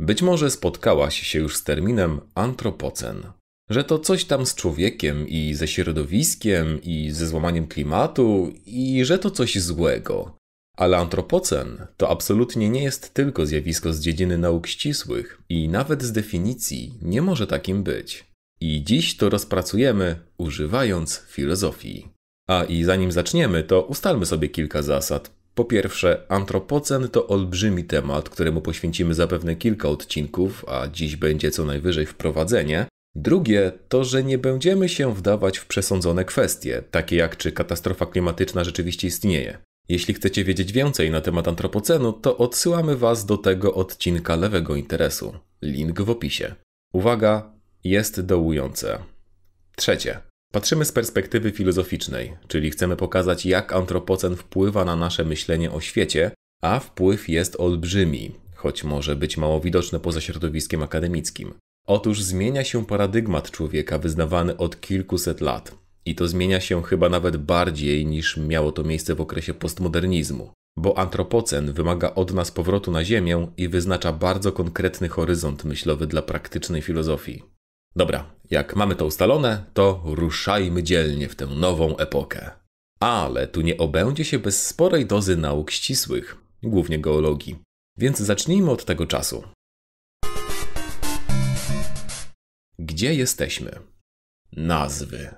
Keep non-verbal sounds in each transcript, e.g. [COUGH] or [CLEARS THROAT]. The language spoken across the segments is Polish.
Być może spotkałaś się już z terminem antropocen. Że to coś tam z człowiekiem i ze środowiskiem i ze złamaniem klimatu i że to coś złego. Ale antropocen to absolutnie nie jest tylko zjawisko z dziedziny nauk ścisłych i nawet z definicji nie może takim być. I dziś to rozpracujemy używając filozofii. A i zanim zaczniemy, to ustalmy sobie kilka zasad. Po pierwsze, antropocen to olbrzymi temat, któremu poświęcimy zapewne kilka odcinków, a dziś będzie co najwyżej wprowadzenie. Drugie to, że nie będziemy się wdawać w przesądzone kwestie, takie jak czy katastrofa klimatyczna rzeczywiście istnieje. Jeśli chcecie wiedzieć więcej na temat antropocenu, to odsyłamy Was do tego odcinka lewego interesu. Link w opisie. Uwaga, jest dołujące. Trzecie. Patrzymy z perspektywy filozoficznej, czyli chcemy pokazać, jak antropocen wpływa na nasze myślenie o świecie, a wpływ jest olbrzymi, choć może być mało widoczny poza środowiskiem akademickim. Otóż zmienia się paradygmat człowieka wyznawany od kilkuset lat. I to zmienia się chyba nawet bardziej niż miało to miejsce w okresie postmodernizmu, bo antropocen wymaga od nas powrotu na Ziemię i wyznacza bardzo konkretny horyzont myślowy dla praktycznej filozofii. Dobra, jak mamy to ustalone, to ruszajmy dzielnie w tę nową epokę. Ale tu nie obędzie się bez sporej dozy nauk ścisłych, głównie geologii. Więc zacznijmy od tego czasu. Gdzie jesteśmy? Nazwy.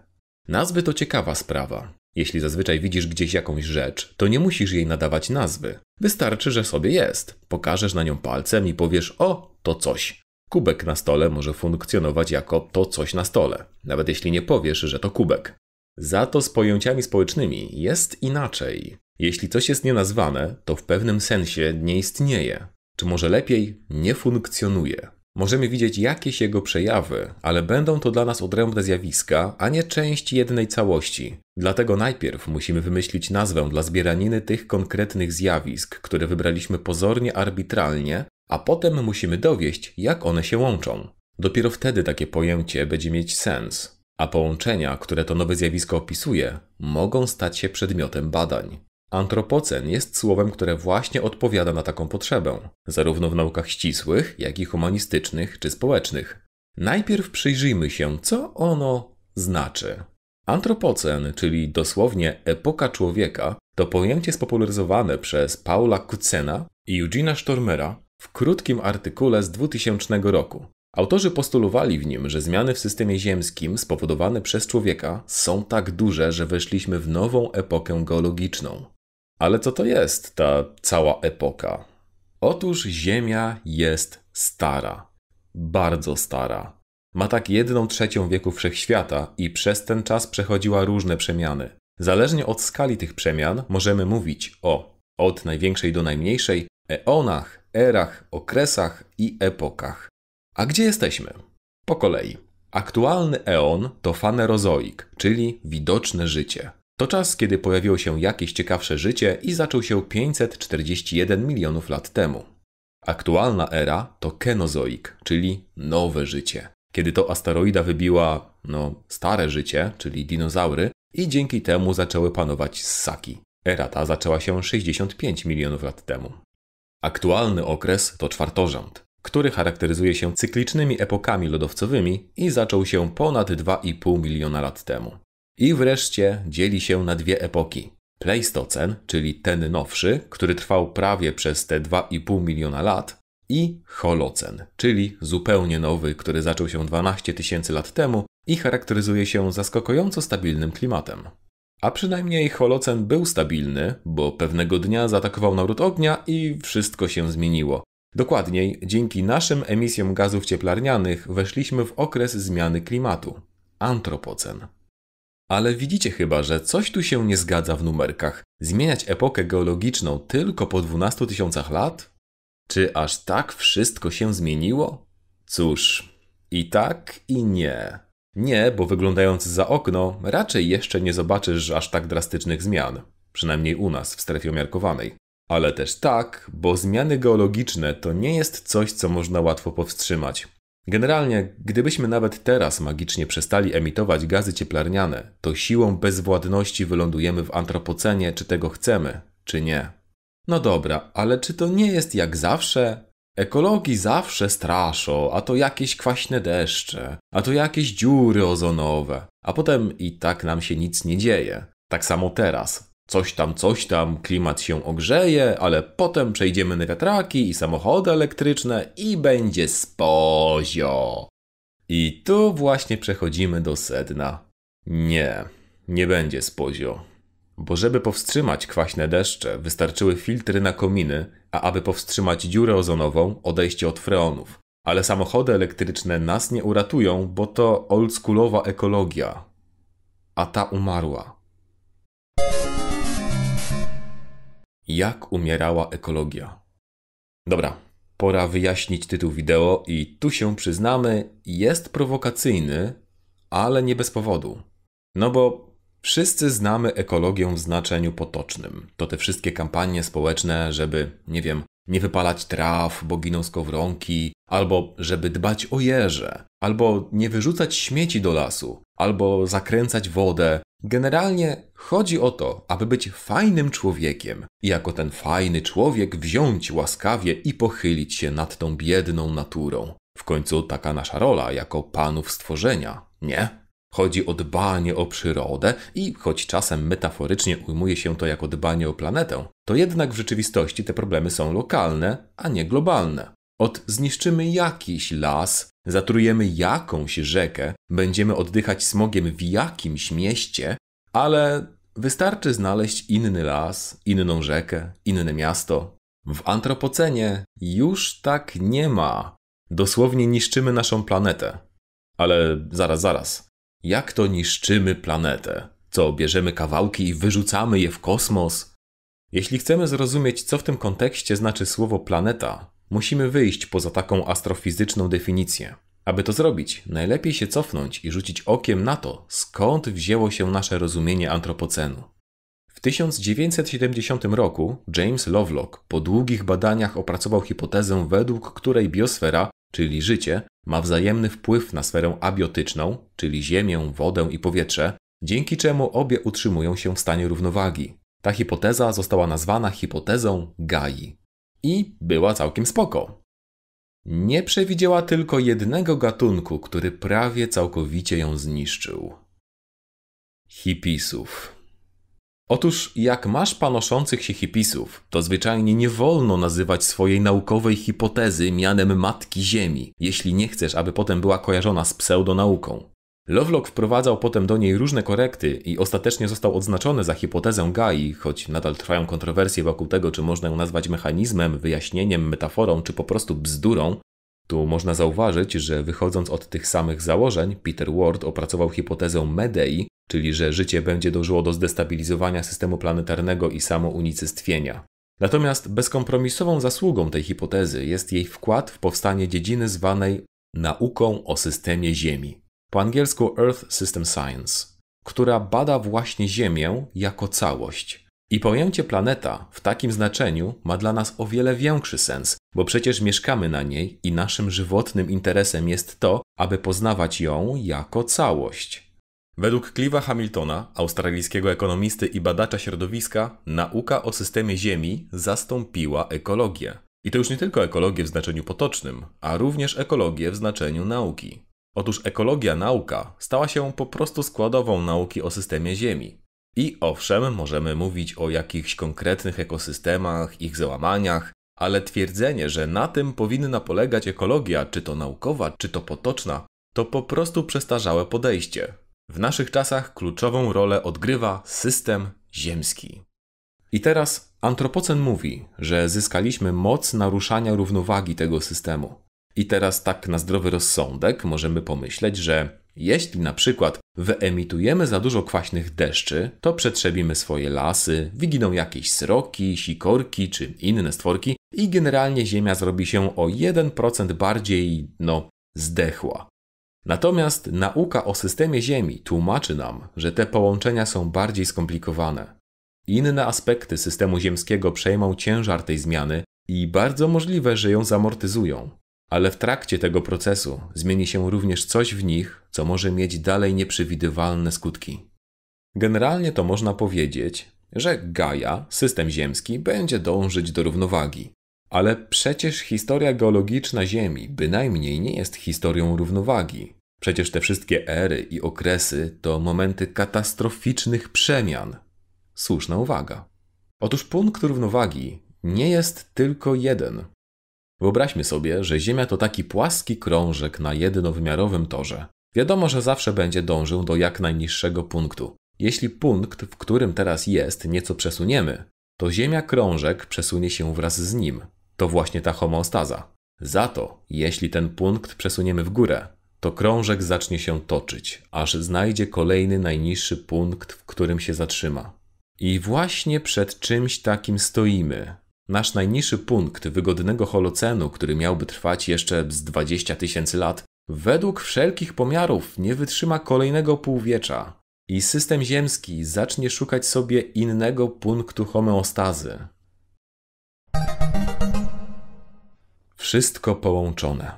Nazwy to ciekawa sprawa. Jeśli zazwyczaj widzisz gdzieś jakąś rzecz, to nie musisz jej nadawać nazwy. Wystarczy, że sobie jest. Pokażesz na nią palcem i powiesz: O, to coś. Kubek na stole może funkcjonować jako to coś na stole, nawet jeśli nie powiesz, że to kubek. Za to z pojęciami społecznymi jest inaczej. Jeśli coś jest nienazwane, to w pewnym sensie nie istnieje. Czy może lepiej nie funkcjonuje. Możemy widzieć jakieś jego przejawy, ale będą to dla nas odrębne zjawiska, a nie część jednej całości. Dlatego najpierw musimy wymyślić nazwę dla zbieraniny tych konkretnych zjawisk, które wybraliśmy pozornie arbitralnie, a potem musimy dowieść, jak one się łączą. Dopiero wtedy takie pojęcie będzie mieć sens, a połączenia, które to nowe zjawisko opisuje, mogą stać się przedmiotem badań. Antropocen jest słowem, które właśnie odpowiada na taką potrzebę, zarówno w naukach ścisłych, jak i humanistycznych czy społecznych. Najpierw przyjrzyjmy się, co ono znaczy. Antropocen, czyli dosłownie epoka człowieka, to pojęcie spopularyzowane przez Paula Kutzena i Eugena Stormera w krótkim artykule z 2000 roku. Autorzy postulowali w nim, że zmiany w systemie ziemskim spowodowane przez człowieka są tak duże, że weszliśmy w nową epokę geologiczną. Ale co to jest ta cała epoka? Otóż Ziemia jest stara. Bardzo stara. Ma tak jedną trzecią wieku wszechświata i przez ten czas przechodziła różne przemiany. Zależnie od skali tych przemian możemy mówić o od największej do najmniejszej eonach, erach, okresach i epokach. A gdzie jesteśmy? Po kolei. Aktualny eon to fanerozoik, czyli widoczne życie. To czas, kiedy pojawiło się jakieś ciekawsze życie i zaczął się 541 milionów lat temu. Aktualna era to kenozoik, czyli nowe życie. Kiedy to asteroida wybiła, no, stare życie, czyli dinozaury, i dzięki temu zaczęły panować ssaki. Era ta zaczęła się 65 milionów lat temu. Aktualny okres to czwartorząd, który charakteryzuje się cyklicznymi epokami lodowcowymi i zaczął się ponad 2,5 miliona lat temu. I wreszcie dzieli się na dwie epoki. Pleistocen, czyli ten nowszy, który trwał prawie przez te 2,5 miliona lat, i Holocen, czyli zupełnie nowy, który zaczął się 12 tysięcy lat temu i charakteryzuje się zaskakująco stabilnym klimatem. A przynajmniej Holocen był stabilny, bo pewnego dnia zaatakował naród ognia i wszystko się zmieniło. Dokładniej, dzięki naszym emisjom gazów cieplarnianych weszliśmy w okres zmiany klimatu antropocen. Ale widzicie chyba, że coś tu się nie zgadza w numerkach. Zmieniać epokę geologiczną tylko po 12 tysiącach lat? Czy aż tak wszystko się zmieniło? Cóż, i tak, i nie. Nie, bo wyglądając za okno, raczej jeszcze nie zobaczysz aż tak drastycznych zmian. Przynajmniej u nas, w strefie umiarkowanej. Ale też tak, bo zmiany geologiczne to nie jest coś, co można łatwo powstrzymać. Generalnie, gdybyśmy nawet teraz magicznie przestali emitować gazy cieplarniane, to siłą bezwładności wylądujemy w antropocenie, czy tego chcemy, czy nie. No dobra, ale czy to nie jest jak zawsze? Ekologii zawsze straszą, a to jakieś kwaśne deszcze, a to jakieś dziury ozonowe, a potem i tak nam się nic nie dzieje. Tak samo teraz. Coś tam, coś tam, klimat się ogrzeje, ale potem przejdziemy na wiatraki i samochody elektryczne i będzie spozio. I tu właśnie przechodzimy do sedna. Nie, nie będzie spozio. Bo żeby powstrzymać kwaśne deszcze, wystarczyły filtry na kominy, a aby powstrzymać dziurę ozonową, odejście od freonów. Ale samochody elektryczne nas nie uratują, bo to oldschoolowa ekologia. A ta umarła. Jak umierała ekologia? Dobra, pora wyjaśnić tytuł wideo i tu się przyznamy, jest prowokacyjny, ale nie bez powodu. No bo Wszyscy znamy ekologię w znaczeniu potocznym. To te wszystkie kampanie społeczne, żeby, nie wiem, nie wypalać traw, bo giną skowronki, albo żeby dbać o jeże, albo nie wyrzucać śmieci do lasu, albo zakręcać wodę. Generalnie chodzi o to, aby być fajnym człowiekiem i jako ten fajny człowiek wziąć łaskawie i pochylić się nad tą biedną naturą. W końcu taka nasza rola jako panów stworzenia, nie? Chodzi o dbanie o przyrodę i choć czasem metaforycznie ujmuje się to jako dbanie o planetę, to jednak w rzeczywistości te problemy są lokalne, a nie globalne. Od zniszczymy jakiś las, zatrujemy jakąś rzekę, będziemy oddychać smogiem w jakimś mieście, ale wystarczy znaleźć inny las, inną rzekę, inne miasto. W antropocenie już tak nie ma. Dosłownie niszczymy naszą planetę. Ale zaraz, zaraz. Jak to niszczymy planetę? Co, bierzemy kawałki i wyrzucamy je w kosmos? Jeśli chcemy zrozumieć, co w tym kontekście znaczy słowo planeta, musimy wyjść poza taką astrofizyczną definicję. Aby to zrobić, najlepiej się cofnąć i rzucić okiem na to, skąd wzięło się nasze rozumienie antropocenu. W 1970 roku James Lovelock po długich badaniach opracował hipotezę, według której biosfera, czyli życie, ma wzajemny wpływ na sferę abiotyczną, czyli ziemię, wodę i powietrze, dzięki czemu obie utrzymują się w stanie równowagi. Ta hipoteza została nazwana hipotezą Gai. I była całkiem spoko. Nie przewidziała tylko jednego gatunku, który prawie całkowicie ją zniszczył. Hipisów. Otóż, jak masz panoszących się hipisów, to zwyczajnie nie wolno nazywać swojej naukowej hipotezy mianem Matki Ziemi, jeśli nie chcesz, aby potem była kojarzona z pseudonauką. Lovelock wprowadzał potem do niej różne korekty i ostatecznie został odznaczony za hipotezę Gai, choć nadal trwają kontrowersje wokół tego, czy można ją nazwać mechanizmem, wyjaśnieniem, metaforą, czy po prostu bzdurą. Tu można zauważyć, że wychodząc od tych samych założeń, Peter Ward opracował hipotezę Medei, czyli że życie będzie dążyło do zdestabilizowania systemu planetarnego i samounicestwienia. Natomiast bezkompromisową zasługą tej hipotezy jest jej wkład w powstanie dziedziny zwanej nauką o systemie Ziemi, po angielsku Earth System Science, która bada właśnie Ziemię jako całość. I pojęcie planeta w takim znaczeniu ma dla nas o wiele większy sens, bo przecież mieszkamy na niej i naszym żywotnym interesem jest to, aby poznawać ją jako całość. Według Clive'a Hamiltona, australijskiego ekonomisty i badacza środowiska, nauka o systemie Ziemi zastąpiła ekologię. I to już nie tylko ekologię w znaczeniu potocznym, a również ekologię w znaczeniu nauki. Otóż ekologia nauka stała się po prostu składową nauki o systemie Ziemi. I owszem, możemy mówić o jakichś konkretnych ekosystemach, ich załamaniach, ale twierdzenie, że na tym powinna polegać ekologia, czy to naukowa, czy to potoczna, to po prostu przestarzałe podejście, w naszych czasach kluczową rolę odgrywa system ziemski. I teraz antropocen mówi, że zyskaliśmy moc naruszania równowagi tego systemu. I teraz tak na zdrowy rozsądek możemy pomyśleć, że jeśli na przykład wyemitujemy za dużo kwaśnych deszczy, to przetrzebimy swoje lasy, wyginą jakieś sroki, sikorki czy inne stworki i generalnie Ziemia zrobi się o 1% bardziej, no, zdechła. Natomiast nauka o systemie Ziemi tłumaczy nam, że te połączenia są bardziej skomplikowane. Inne aspekty systemu ziemskiego przejmą ciężar tej zmiany i bardzo możliwe, że ją zamortyzują. Ale w trakcie tego procesu zmieni się również coś w nich, co może mieć dalej nieprzewidywalne skutki. Generalnie to można powiedzieć, że Gaia, system ziemski, będzie dążyć do równowagi. Ale przecież historia geologiczna Ziemi bynajmniej nie jest historią równowagi. Przecież te wszystkie ery i okresy to momenty katastroficznych przemian. Słuszna uwaga. Otóż punkt równowagi nie jest tylko jeden. Wyobraźmy sobie, że Ziemia to taki płaski krążek na jednowymiarowym torze. Wiadomo, że zawsze będzie dążył do jak najniższego punktu. Jeśli punkt, w którym teraz jest, nieco przesuniemy, to Ziemia krążek przesunie się wraz z nim. To właśnie ta homeostaza. Za to, jeśli ten punkt przesuniemy w górę, to krążek zacznie się toczyć, aż znajdzie kolejny najniższy punkt, w którym się zatrzyma. I właśnie przed czymś takim stoimy. Nasz najniższy punkt wygodnego holocenu, który miałby trwać jeszcze z 20 tysięcy lat, według wszelkich pomiarów nie wytrzyma kolejnego półwiecza i system ziemski zacznie szukać sobie innego punktu homeostazy. Wszystko połączone.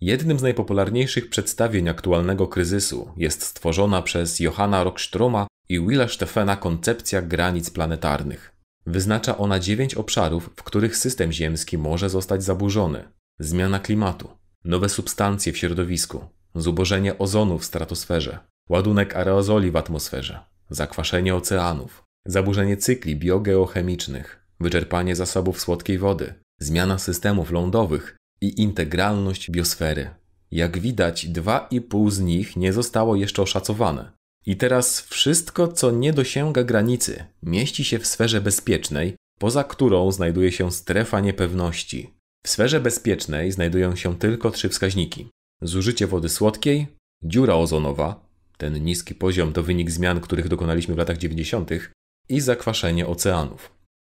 Jednym z najpopularniejszych przedstawień aktualnego kryzysu jest stworzona przez Johanna Rockstroma i Willa Steffena koncepcja granic planetarnych. Wyznacza ona dziewięć obszarów, w których system ziemski może zostać zaburzony: zmiana klimatu, nowe substancje w środowisku, zubożenie ozonu w stratosferze, ładunek aerozoli w atmosferze, zakwaszenie oceanów, zaburzenie cykli biogeochemicznych, wyczerpanie zasobów słodkiej wody, zmiana systemów lądowych i integralność biosfery. Jak widać, dwa i pół z nich nie zostało jeszcze oszacowane. I teraz wszystko, co nie dosięga granicy, mieści się w sferze bezpiecznej, poza którą znajduje się strefa niepewności. W sferze bezpiecznej znajdują się tylko trzy wskaźniki: zużycie wody słodkiej, dziura ozonowa, ten niski poziom to wynik zmian, których dokonaliśmy w latach 90., i zakwaszenie oceanów.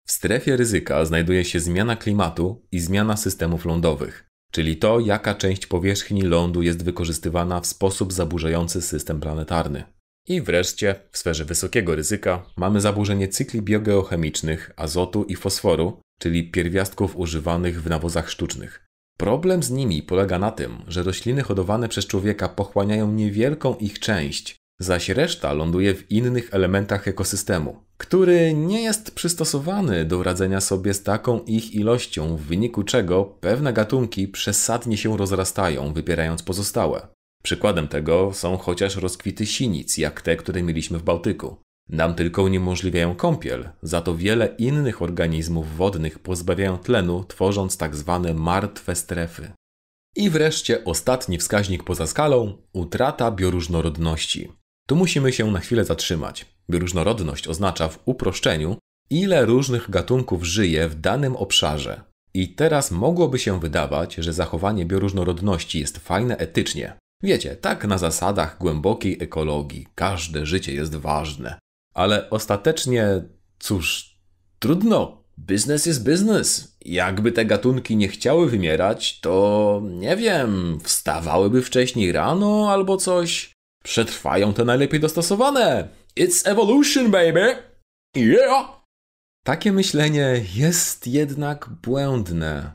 W strefie ryzyka znajduje się zmiana klimatu i zmiana systemów lądowych, czyli to, jaka część powierzchni lądu jest wykorzystywana w sposób zaburzający system planetarny. I wreszcie w sferze wysokiego ryzyka mamy zaburzenie cykli biogeochemicznych azotu i fosforu, czyli pierwiastków używanych w nawozach sztucznych. Problem z nimi polega na tym, że rośliny hodowane przez człowieka pochłaniają niewielką ich część, zaś reszta ląduje w innych elementach ekosystemu, który nie jest przystosowany do radzenia sobie z taką ich ilością, w wyniku czego pewne gatunki przesadnie się rozrastają, wypierając pozostałe. Przykładem tego są chociaż rozkwity sinic, jak te, które mieliśmy w Bałtyku. Nam tylko uniemożliwiają kąpiel, za to wiele innych organizmów wodnych pozbawiają tlenu, tworząc tak zwane martwe strefy. I wreszcie ostatni wskaźnik poza skalą utrata bioróżnorodności. Tu musimy się na chwilę zatrzymać. Bioróżnorodność oznacza w uproszczeniu, ile różnych gatunków żyje w danym obszarze. I teraz mogłoby się wydawać, że zachowanie bioróżnorodności jest fajne etycznie. Wiecie, tak na zasadach głębokiej ekologii, każde życie jest ważne. Ale ostatecznie, cóż, trudno. Business is business. Jakby te gatunki nie chciały wymierać, to nie wiem, wstawałyby wcześniej rano albo coś. Przetrwają te najlepiej dostosowane. It's evolution, baby! Yeah! Takie myślenie jest jednak błędne.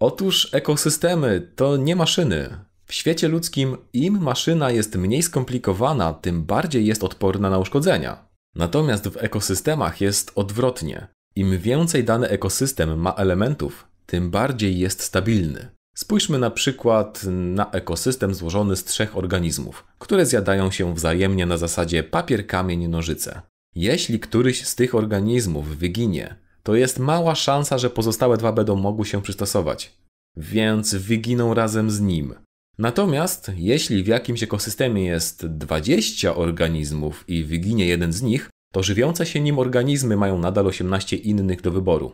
Otóż ekosystemy to nie maszyny. W świecie ludzkim im maszyna jest mniej skomplikowana, tym bardziej jest odporna na uszkodzenia. Natomiast w ekosystemach jest odwrotnie. Im więcej dany ekosystem ma elementów, tym bardziej jest stabilny. Spójrzmy na przykład na ekosystem złożony z trzech organizmów, które zjadają się wzajemnie na zasadzie papier, kamień, nożyce. Jeśli któryś z tych organizmów wyginie, to jest mała szansa, że pozostałe dwa będą mogły się przystosować. Więc wyginą razem z nim. Natomiast jeśli w jakimś ekosystemie jest 20 organizmów i wyginie jeden z nich, to żywiące się nim organizmy mają nadal 18 innych do wyboru.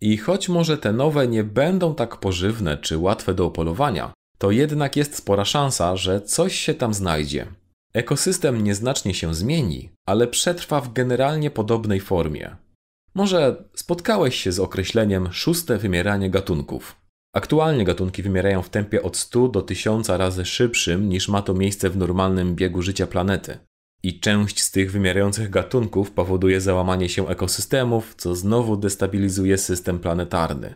I choć może te nowe nie będą tak pożywne czy łatwe do opolowania, to jednak jest spora szansa, że coś się tam znajdzie. Ekosystem nieznacznie się zmieni, ale przetrwa w generalnie podobnej formie. Może spotkałeś się z określeniem szóste wymieranie gatunków. Aktualnie gatunki wymierają w tempie od 100 do 1000 razy szybszym niż ma to miejsce w normalnym biegu życia planety. I część z tych wymierających gatunków powoduje załamanie się ekosystemów, co znowu destabilizuje system planetarny.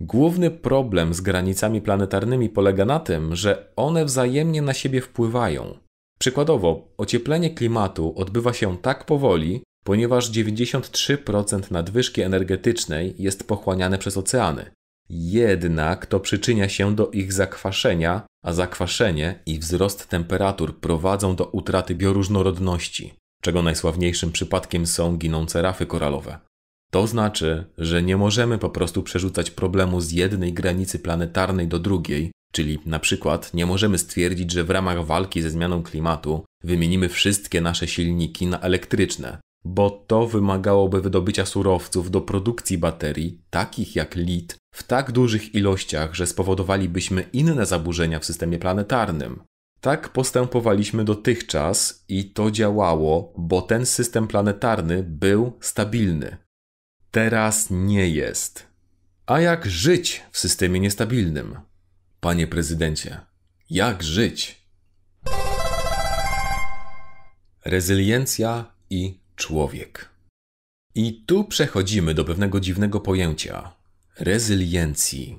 Główny problem z granicami planetarnymi polega na tym, że one wzajemnie na siebie wpływają. Przykładowo, ocieplenie klimatu odbywa się tak powoli, ponieważ 93% nadwyżki energetycznej jest pochłaniane przez oceany. Jednak to przyczynia się do ich zakwaszenia, a zakwaszenie i wzrost temperatur prowadzą do utraty bioróżnorodności, czego najsławniejszym przypadkiem są ginące rafy koralowe. To znaczy, że nie możemy po prostu przerzucać problemu z jednej granicy planetarnej do drugiej, czyli na przykład nie możemy stwierdzić, że w ramach walki ze zmianą klimatu wymienimy wszystkie nasze silniki na elektryczne, bo to wymagałoby wydobycia surowców do produkcji baterii, takich jak lit, w tak dużych ilościach, że spowodowalibyśmy inne zaburzenia w systemie planetarnym. Tak postępowaliśmy dotychczas i to działało, bo ten system planetarny był stabilny. Teraz nie jest. A jak żyć w systemie niestabilnym? Panie prezydencie, jak żyć? Rezyliencja i człowiek. I tu przechodzimy do pewnego dziwnego pojęcia rezyliencji.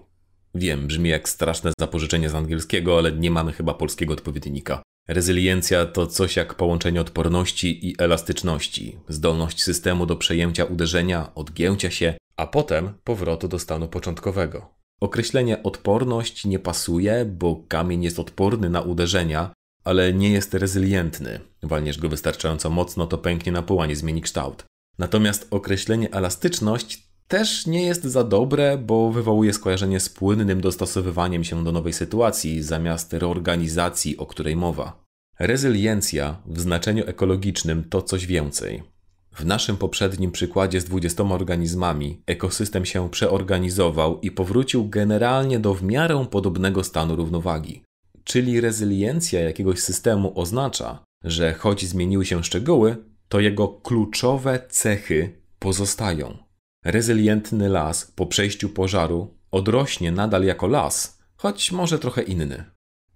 Wiem, brzmi jak straszne zapożyczenie z angielskiego, ale nie mamy chyba polskiego odpowiednika. Rezyliencja to coś jak połączenie odporności i elastyczności, zdolność systemu do przejęcia uderzenia, odgięcia się, a potem powrotu do stanu początkowego. Określenie odporność nie pasuje, bo kamień jest odporny na uderzenia, ale nie jest rezylientny. Walniesz go wystarczająco mocno, to pęknie na pół, a nie zmieni kształt. Natomiast określenie elastyczność też nie jest za dobre, bo wywołuje skojarzenie z płynnym dostosowywaniem się do nowej sytuacji zamiast reorganizacji, o której mowa. Rezyliencja w znaczeniu ekologicznym to coś więcej. W naszym poprzednim przykładzie z 20 organizmami ekosystem się przeorganizował i powrócił generalnie do w miarę podobnego stanu równowagi. Czyli rezyliencja jakiegoś systemu oznacza, że choć zmieniły się szczegóły, to jego kluczowe cechy pozostają. Rezylientny las po przejściu pożaru odrośnie nadal jako las, choć może trochę inny.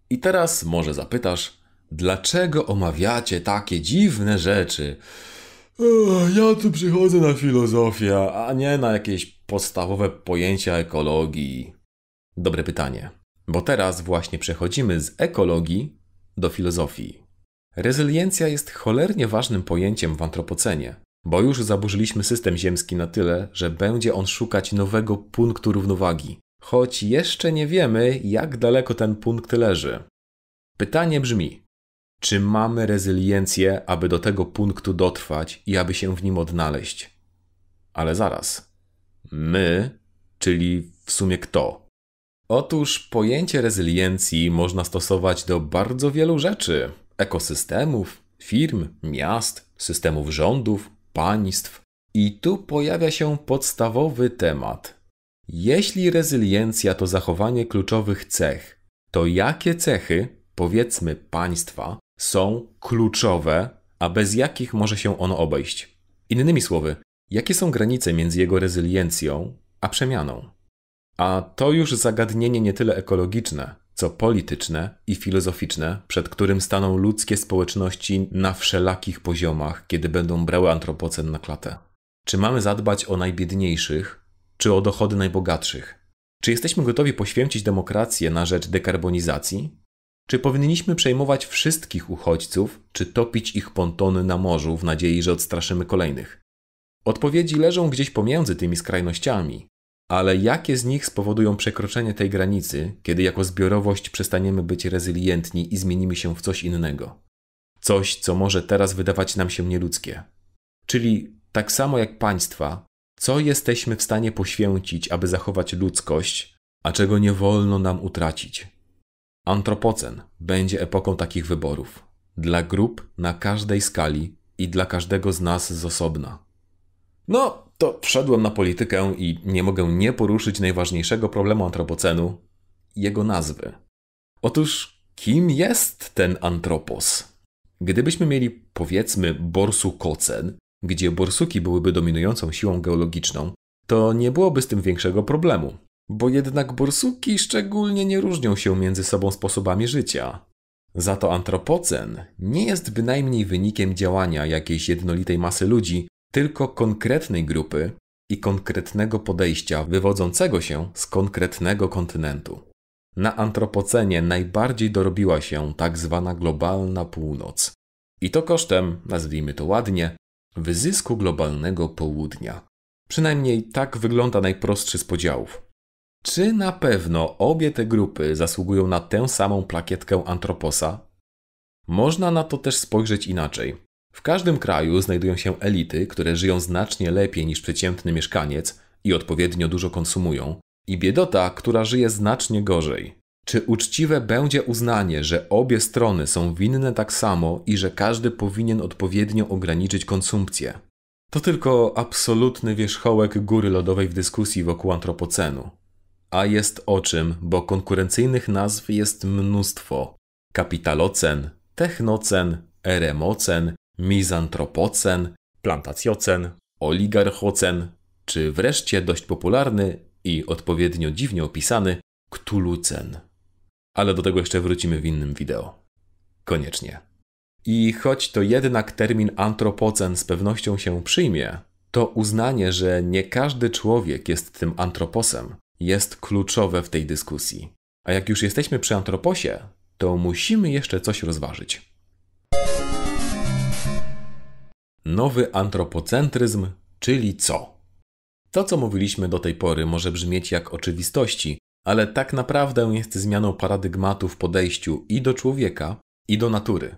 I teraz może zapytasz, dlaczego omawiacie takie dziwne rzeczy? Ja tu przychodzę na filozofię, a nie na jakieś podstawowe pojęcia ekologii. Dobre pytanie, bo teraz właśnie przechodzimy z ekologii do filozofii. Rezyliencja jest cholernie ważnym pojęciem w antropocenie, bo już zaburzyliśmy system ziemski na tyle, że będzie on szukać nowego punktu równowagi, choć jeszcze nie wiemy, jak daleko ten punkt leży. Pytanie brzmi: czy mamy rezyliencję, aby do tego punktu dotrwać i aby się w nim odnaleźć? Ale zaraz. My, czyli w sumie kto? Otóż pojęcie rezyliencji można stosować do bardzo wielu rzeczy: ekosystemów, firm, miast, systemów rządów, państw. I tu pojawia się podstawowy temat. Jeśli rezyliencja to zachowanie kluczowych cech, to jakie cechy, powiedzmy państwa, są kluczowe, a bez jakich może się ono obejść? Innymi słowy, jakie są granice między jego rezyliencją a przemianą? A to już zagadnienie nie tyle ekologiczne, co polityczne i filozoficzne, przed którym staną ludzkie społeczności na wszelakich poziomach, kiedy będą brały antropocen na klatę. Czy mamy zadbać o najbiedniejszych, czy o dochody najbogatszych? Czy jesteśmy gotowi poświęcić demokrację na rzecz dekarbonizacji? Czy powinniśmy przejmować wszystkich uchodźców, czy topić ich pontony na morzu w nadziei, że odstraszymy kolejnych? Odpowiedzi leżą gdzieś pomiędzy tymi skrajnościami, ale jakie z nich spowodują przekroczenie tej granicy, kiedy jako zbiorowość przestaniemy być rezylientni i zmienimy się w coś innego? Coś, co może teraz wydawać nam się nieludzkie. Czyli tak samo jak państwa, co jesteśmy w stanie poświęcić, aby zachować ludzkość, a czego nie wolno nam utracić? Antropocen będzie epoką takich wyborów. Dla grup na każdej skali i dla każdego z nas z osobna. No, to wszedłem na politykę i nie mogę nie poruszyć najważniejszego problemu antropocenu jego nazwy. Otóż, kim jest ten antropos? Gdybyśmy mieli, powiedzmy, borsukocen, gdzie borsuki byłyby dominującą siłą geologiczną, to nie byłoby z tym większego problemu, bo jednak borsuki szczególnie nie różnią się między sobą sposobami życia. Za to antropocen nie jest bynajmniej wynikiem działania jakiejś jednolitej masy ludzi, tylko konkretnej grupy i konkretnego podejścia wywodzącego się z konkretnego kontynentu. Na antropocenie najbardziej dorobiła się tak zwana globalna północ. I to kosztem, nazwijmy to ładnie, wyzysku globalnego południa. Przynajmniej tak wygląda najprostszy z podziałów. Czy na pewno obie te grupy zasługują na tę samą plakietkę antroposa? Można na to też spojrzeć inaczej. W każdym kraju znajdują się elity, które żyją znacznie lepiej niż przeciętny mieszkaniec i odpowiednio dużo konsumują, i biedota, która żyje znacznie gorzej. Czy uczciwe będzie uznanie, że obie strony są winne tak samo i że każdy powinien odpowiednio ograniczyć konsumpcję? To tylko absolutny wierzchołek góry lodowej w dyskusji wokół antropocenu. A jest o czym, bo konkurencyjnych nazw jest mnóstwo. Kapitalocen, technocen, eremocen, mizantropocen, plantacjocen, oligarchocen, czy wreszcie dość popularny i odpowiednio dziwnie opisany ktulucen. Ale do tego jeszcze wrócimy w innym wideo. Koniecznie. I choć to jednak termin antropocen z pewnością się przyjmie, to uznanie, że nie każdy człowiek jest tym antroposem, jest kluczowe w tej dyskusji. A jak już jesteśmy przy antroposie, to musimy jeszcze coś rozważyć. Nowy antropocentryzm, czyli co? To, co mówiliśmy do tej pory, może brzmieć jak oczywistości, ale tak naprawdę jest zmianą paradygmatu w podejściu i do człowieka, i do natury.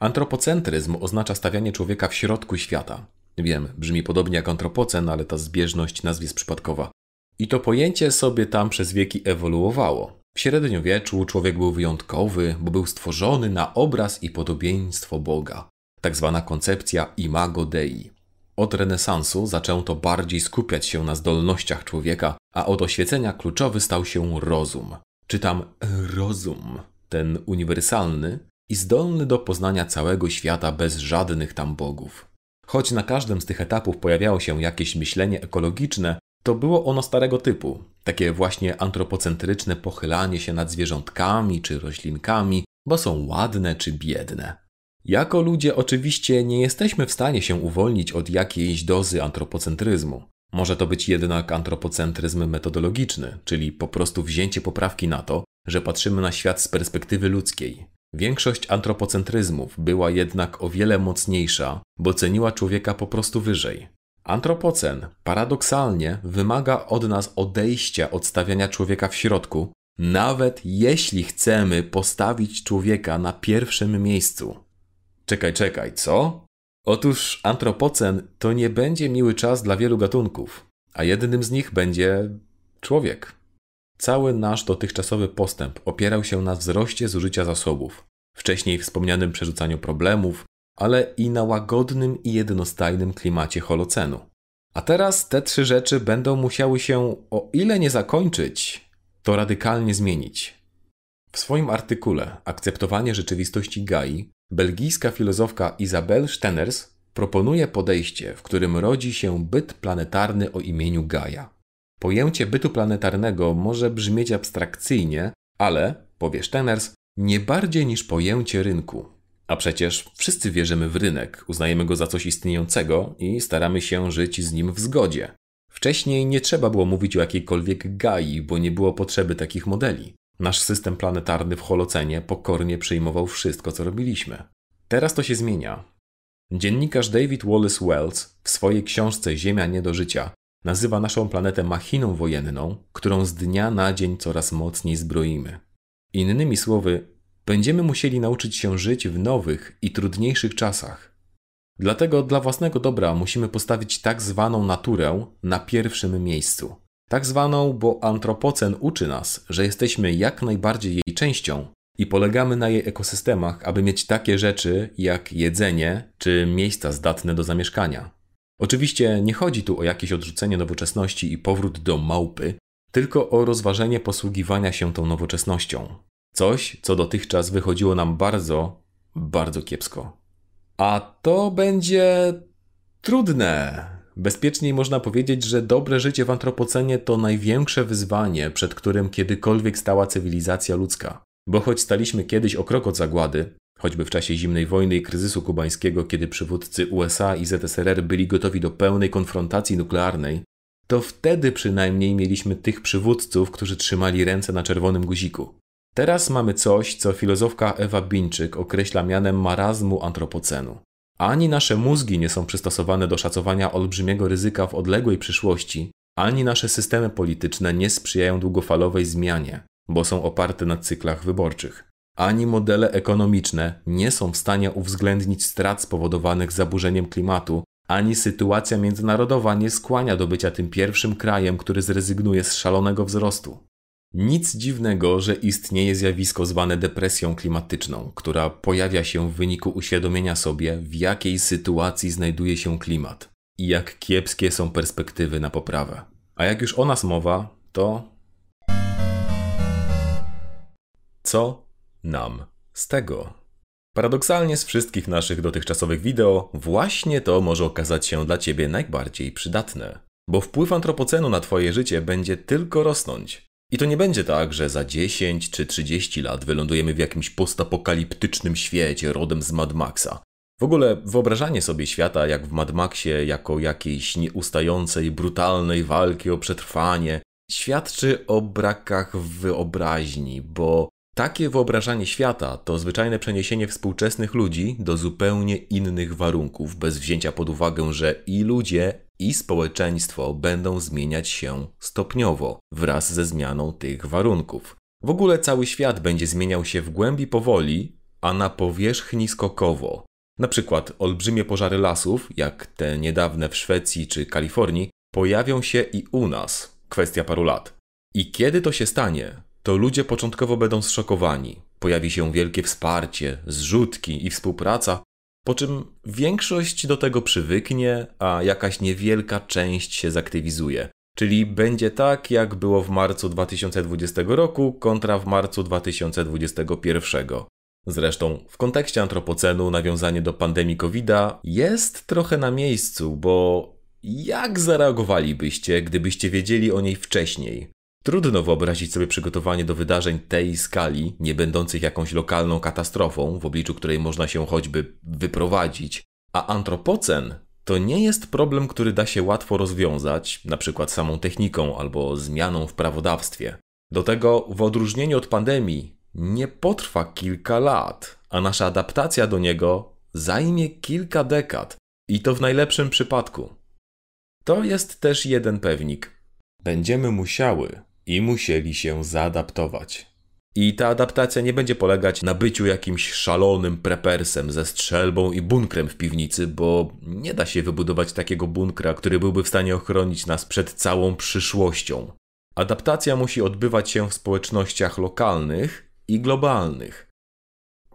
Antropocentryzm oznacza stawianie człowieka w środku świata. Wiem, brzmi podobnie jak antropocen, ale ta zbieżność nazw jest przypadkowa. I to pojęcie sobie tam przez wieki ewoluowało. W średniowieczu człowiek był wyjątkowy, bo był stworzony na obraz i podobieństwo Boga, tak zwana koncepcja imago Dei. Od renesansu zaczęto bardziej skupiać się na zdolnościach człowieka, a od oświecenia kluczowy stał się rozum. Czytam rozum, ten uniwersalny i zdolny do poznania całego świata bez żadnych tam bogów. Choć na każdym z tych etapów pojawiało się jakieś myślenie ekologiczne, to było ono starego typu, takie właśnie antropocentryczne pochylanie się nad zwierzątkami czy roślinkami, bo są ładne czy biedne. Jako ludzie oczywiście nie jesteśmy w stanie się uwolnić od jakiejś dozy antropocentryzmu. Może to być jednak antropocentryzm metodologiczny, czyli po prostu wzięcie poprawki na to, że patrzymy na świat z perspektywy ludzkiej. Większość antropocentryzmów była jednak o wiele mocniejsza, bo ceniła człowieka po prostu wyżej. Antropocen paradoksalnie wymaga od nas odejścia od stawiania człowieka w środku, nawet jeśli chcemy postawić człowieka na pierwszym miejscu. Czekaj, czekaj, co? Otóż antropocen to nie będzie miły czas dla wielu gatunków, a jednym z nich będzie człowiek. Cały nasz dotychczasowy postęp opierał się na wzroście zużycia zasobów, wcześniej wspomnianym przerzucaniu problemów, ale i na łagodnym i jednostajnym klimacie holocenu. A teraz te trzy rzeczy będą musiały się, o ile nie zakończyć, to radykalnie zmienić. W swoim artykule Akceptowanie rzeczywistości Gai belgijska filozofka Isabel Stenners proponuje podejście, w którym rodzi się byt planetarny o imieniu Gaia. Pojęcie bytu planetarnego może brzmieć abstrakcyjnie, ale, powie Stenners, nie bardziej niż pojęcie rynku. A przecież wszyscy wierzymy w rynek, uznajemy go za coś istniejącego i staramy się żyć z nim w zgodzie. Wcześniej nie trzeba było mówić o jakiejkolwiek Gai, bo nie było potrzeby takich modeli. Nasz system planetarny w Holocenie pokornie przyjmował wszystko, co robiliśmy. Teraz to się zmienia. Dziennikarz David Wallace Wells w swojej książce Ziemia nie do życia nazywa naszą planetę machiną wojenną, którą z dnia na dzień coraz mocniej zbroimy. Innymi słowy, będziemy musieli nauczyć się żyć w nowych i trudniejszych czasach. Dlatego dla własnego dobra musimy postawić tak zwaną naturę na pierwszym miejscu. Tak zwaną, bo antropocen uczy nas, że jesteśmy jak najbardziej jej częścią i polegamy na jej ekosystemach, aby mieć takie rzeczy jak jedzenie czy miejsca zdatne do zamieszkania. Oczywiście nie chodzi tu o jakieś odrzucenie nowoczesności i powrót do małpy, tylko o rozważenie posługiwania się tą nowoczesnością. Coś, co dotychczas wychodziło nam bardzo, bardzo kiepsko. A to będzie trudne. Bezpieczniej można powiedzieć, że dobre życie w antropocenie to największe wyzwanie, przed którym kiedykolwiek stała cywilizacja ludzka. Bo choć staliśmy kiedyś o krok od zagłady, choćby w czasie zimnej wojny i kryzysu kubańskiego, kiedy przywódcy USA i ZSRR byli gotowi do pełnej konfrontacji nuklearnej, to wtedy przynajmniej mieliśmy tych przywódców, którzy trzymali ręce na czerwonym guziku. Teraz mamy coś, co filozofka Ewa Bińczyk określa mianem marazmu antropocenu. Ani nasze mózgi nie są przystosowane do szacowania olbrzymiego ryzyka w odległej przyszłości, ani nasze systemy polityczne nie sprzyjają długofalowej zmianie, bo są oparte na cyklach wyborczych. Ani modele ekonomiczne nie są w stanie uwzględnić strat spowodowanych zaburzeniem klimatu, ani sytuacja międzynarodowa nie skłania do bycia tym pierwszym krajem, który zrezygnuje z szalonego wzrostu. Nic dziwnego, że istnieje zjawisko zwane depresją klimatyczną, która pojawia się w wyniku uświadomienia sobie, w jakiej sytuacji znajduje się klimat i jak kiepskie są perspektywy na poprawę. A jak już o nas mowa, to. Co nam z tego? Paradoksalnie z wszystkich naszych dotychczasowych wideo, właśnie to może okazać się dla Ciebie najbardziej przydatne. Bo wpływ antropocenu na Twoje życie będzie tylko rosnąć. I to nie będzie tak, że za 10 czy 30 lat wylądujemy w jakimś postapokaliptycznym świecie rodem z Mad Maxa. W ogóle wyobrażanie sobie świata jak w Mad Maxie jako jakiejś nieustającej, brutalnej walki o przetrwanie świadczy o brakach wyobraźni, bo takie wyobrażanie świata to zwyczajne przeniesienie współczesnych ludzi do zupełnie innych warunków, bez wzięcia pod uwagę, że i ludzie, i społeczeństwo będą zmieniać się stopniowo wraz ze zmianą tych warunków. W ogóle cały świat będzie zmieniał się w głębi powoli, a na powierzchni skokowo. Na przykład olbrzymie pożary lasów, jak te niedawne w Szwecji czy Kalifornii, pojawią się i u nas. Kwestia paru lat. I kiedy to się stanie, to ludzie początkowo będą zszokowani. Pojawi się wielkie wsparcie, zrzutki i współpraca, po czym większość do tego przywyknie, a jakaś niewielka część się zaktywizuje. Czyli będzie tak, jak było w marcu 2020 roku kontra w marcu 2021. Zresztą w kontekście antropocenu nawiązanie do pandemii COVID-a jest trochę na miejscu, bo jak zareagowalibyście, gdybyście wiedzieli o niej wcześniej? Trudno wyobrazić sobie przygotowanie do wydarzeń tej skali, nie będących jakąś lokalną katastrofą, w obliczu której można się choćby wyprowadzić. A antropocen to nie jest problem, który da się łatwo rozwiązać, przykład samą techniką albo zmianą w prawodawstwie. Do tego, w odróżnieniu od pandemii, nie potrwa kilka lat, a nasza adaptacja do niego zajmie kilka dekad. I to w najlepszym przypadku. To jest też jeden pewnik. Będziemy musiały i musieli się zaadaptować. I ta adaptacja nie będzie polegać na byciu jakimś szalonym prepersem ze strzelbą i bunkrem w piwnicy, bo nie da się wybudować takiego bunkra, który byłby w stanie ochronić nas przed całą przyszłością. Adaptacja musi odbywać się w społecznościach lokalnych i globalnych.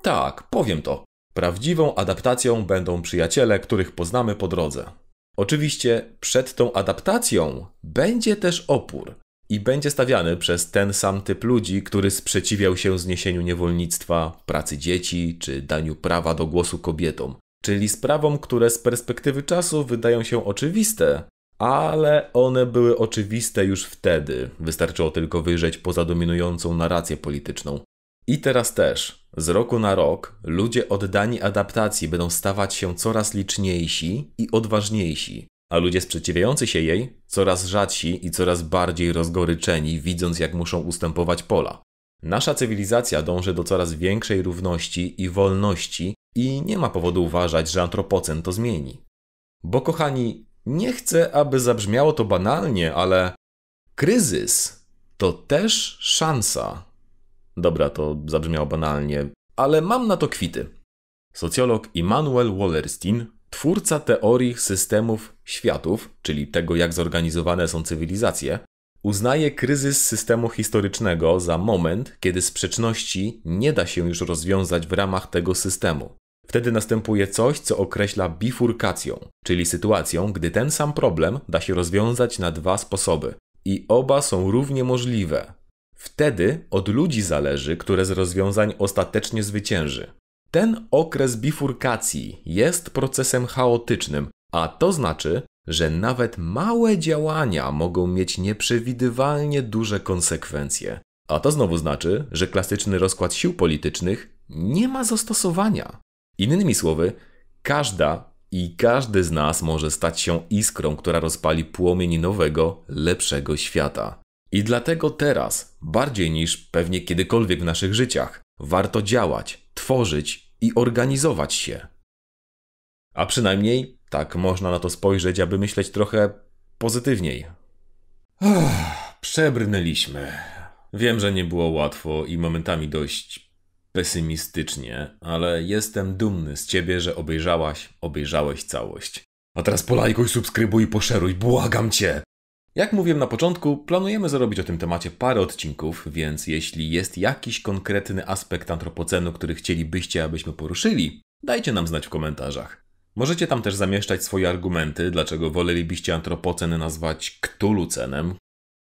Tak, powiem to. Prawdziwą adaptacją będą przyjaciele, których poznamy po drodze. Oczywiście przed tą adaptacją będzie też opór i będzie stawiany przez ten sam typ ludzi, który sprzeciwiał się zniesieniu niewolnictwa, pracy dzieci czy daniu prawa do głosu kobietom, czyli sprawom, które z perspektywy czasu wydają się oczywiste, ale one były oczywiste już wtedy. Wystarczyło tylko wyjrzeć poza dominującą narrację polityczną. I teraz też, z roku na rok, ludzie oddani adaptacji będą stawać się coraz liczniejsi i odważniejsi, a ludzie sprzeciwiający się jej coraz rzadsi i coraz bardziej rozgoryczeni, widząc jak muszą ustępować pola. Nasza cywilizacja dąży do coraz większej równości i wolności i nie ma powodu uważać, że antropocen to zmieni. Bo kochani, nie chcę, aby zabrzmiało to banalnie, ale kryzys to też szansa. Dobra, to zabrzmiało banalnie, ale mam na to kwity. Socjolog Immanuel Wallerstein Twórca teorii systemów światów, czyli tego jak zorganizowane są cywilizacje, uznaje kryzys systemu historycznego za moment, kiedy sprzeczności nie da się już rozwiązać w ramach tego systemu. Wtedy następuje coś, co określa bifurkacją, czyli sytuacją, gdy ten sam problem da się rozwiązać na dwa sposoby i oba są równie możliwe. Wtedy od ludzi zależy, które z rozwiązań ostatecznie zwycięży. Ten okres bifurkacji jest procesem chaotycznym, a to znaczy, że nawet małe działania mogą mieć nieprzewidywalnie duże konsekwencje. A to znowu znaczy, że klasyczny rozkład sił politycznych nie ma zastosowania. Innymi słowy, każda i każdy z nas może stać się iskrą, która rozpali płomień nowego, lepszego świata. I dlatego teraz, bardziej niż pewnie kiedykolwiek w naszych życiach, warto działać, tworzyć i organizować się. A przynajmniej tak można na to spojrzeć, aby myśleć trochę pozytywniej. Uff, przebrnęliśmy. Wiem, że nie było łatwo i momentami dość pesymistycznie, ale jestem dumny z ciebie, że obejrzałaś, obejrzałeś całość. A teraz polajkuj, subskrybuj poszeruj, błagam cię! Jak mówiłem na początku, planujemy zrobić o tym temacie parę odcinków, więc jeśli jest jakiś konkretny aspekt antropocenu, który chcielibyście, abyśmy poruszyli, dajcie nam znać w komentarzach. Możecie tam też zamieszczać swoje argumenty, dlaczego wolelibyście antropocen nazwać Ktulucenem,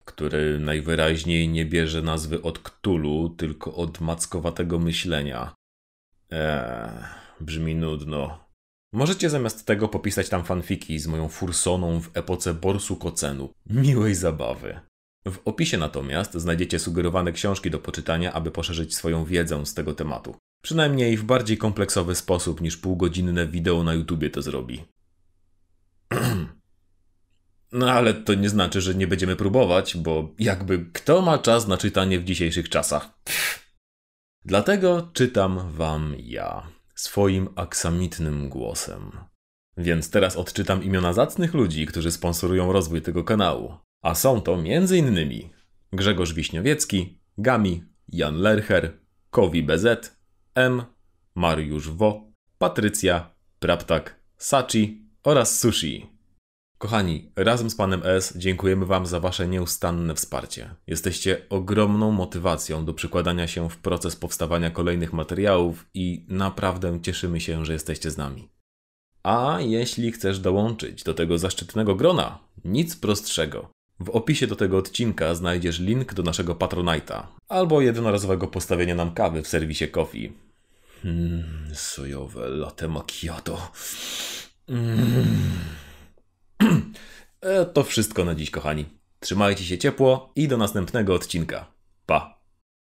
który najwyraźniej nie bierze nazwy od Ktulu, tylko od mackowatego myślenia. Eee, brzmi nudno. Możecie zamiast tego popisać tam fanfiki z moją fursoną w epoce Borsu Kocenu. Miłej zabawy. W opisie natomiast znajdziecie sugerowane książki do poczytania, aby poszerzyć swoją wiedzę z tego tematu. Przynajmniej w bardziej kompleksowy sposób niż półgodzinne wideo na YouTubie to zrobi. [CLEARS THROAT] No ale to nie znaczy, że nie będziemy próbować, bo jakby kto ma czas na czytanie w dzisiejszych czasach? Dlatego czytam wam ja, swoim aksamitnym głosem. Więc teraz odczytam imiona zacnych ludzi, którzy sponsorują rozwój tego kanału. A są to m.in. Grzegorz Wiśniowiecki, Gami, Jan Lercher, Kowi BZ, M, Mariusz Wo, Patrycja, Praptak, Sachi oraz Sushi. Kochani, razem z panem S dziękujemy wam za wasze nieustanne wsparcie. Jesteście ogromną motywacją do przykładania się w proces powstawania kolejnych materiałów i naprawdę cieszymy się, że jesteście z nami. A jeśli chcesz dołączyć do tego zaszczytnego grona, nic prostszego. W opisie do tego odcinka znajdziesz link do naszego Patronite'a albo jednorazowego postawienia nam kawy w serwisie Coffee. Mmm, sojowe latte macchiato. Mm. To wszystko na dziś, kochani. Trzymajcie się ciepło i do następnego odcinka. Pa!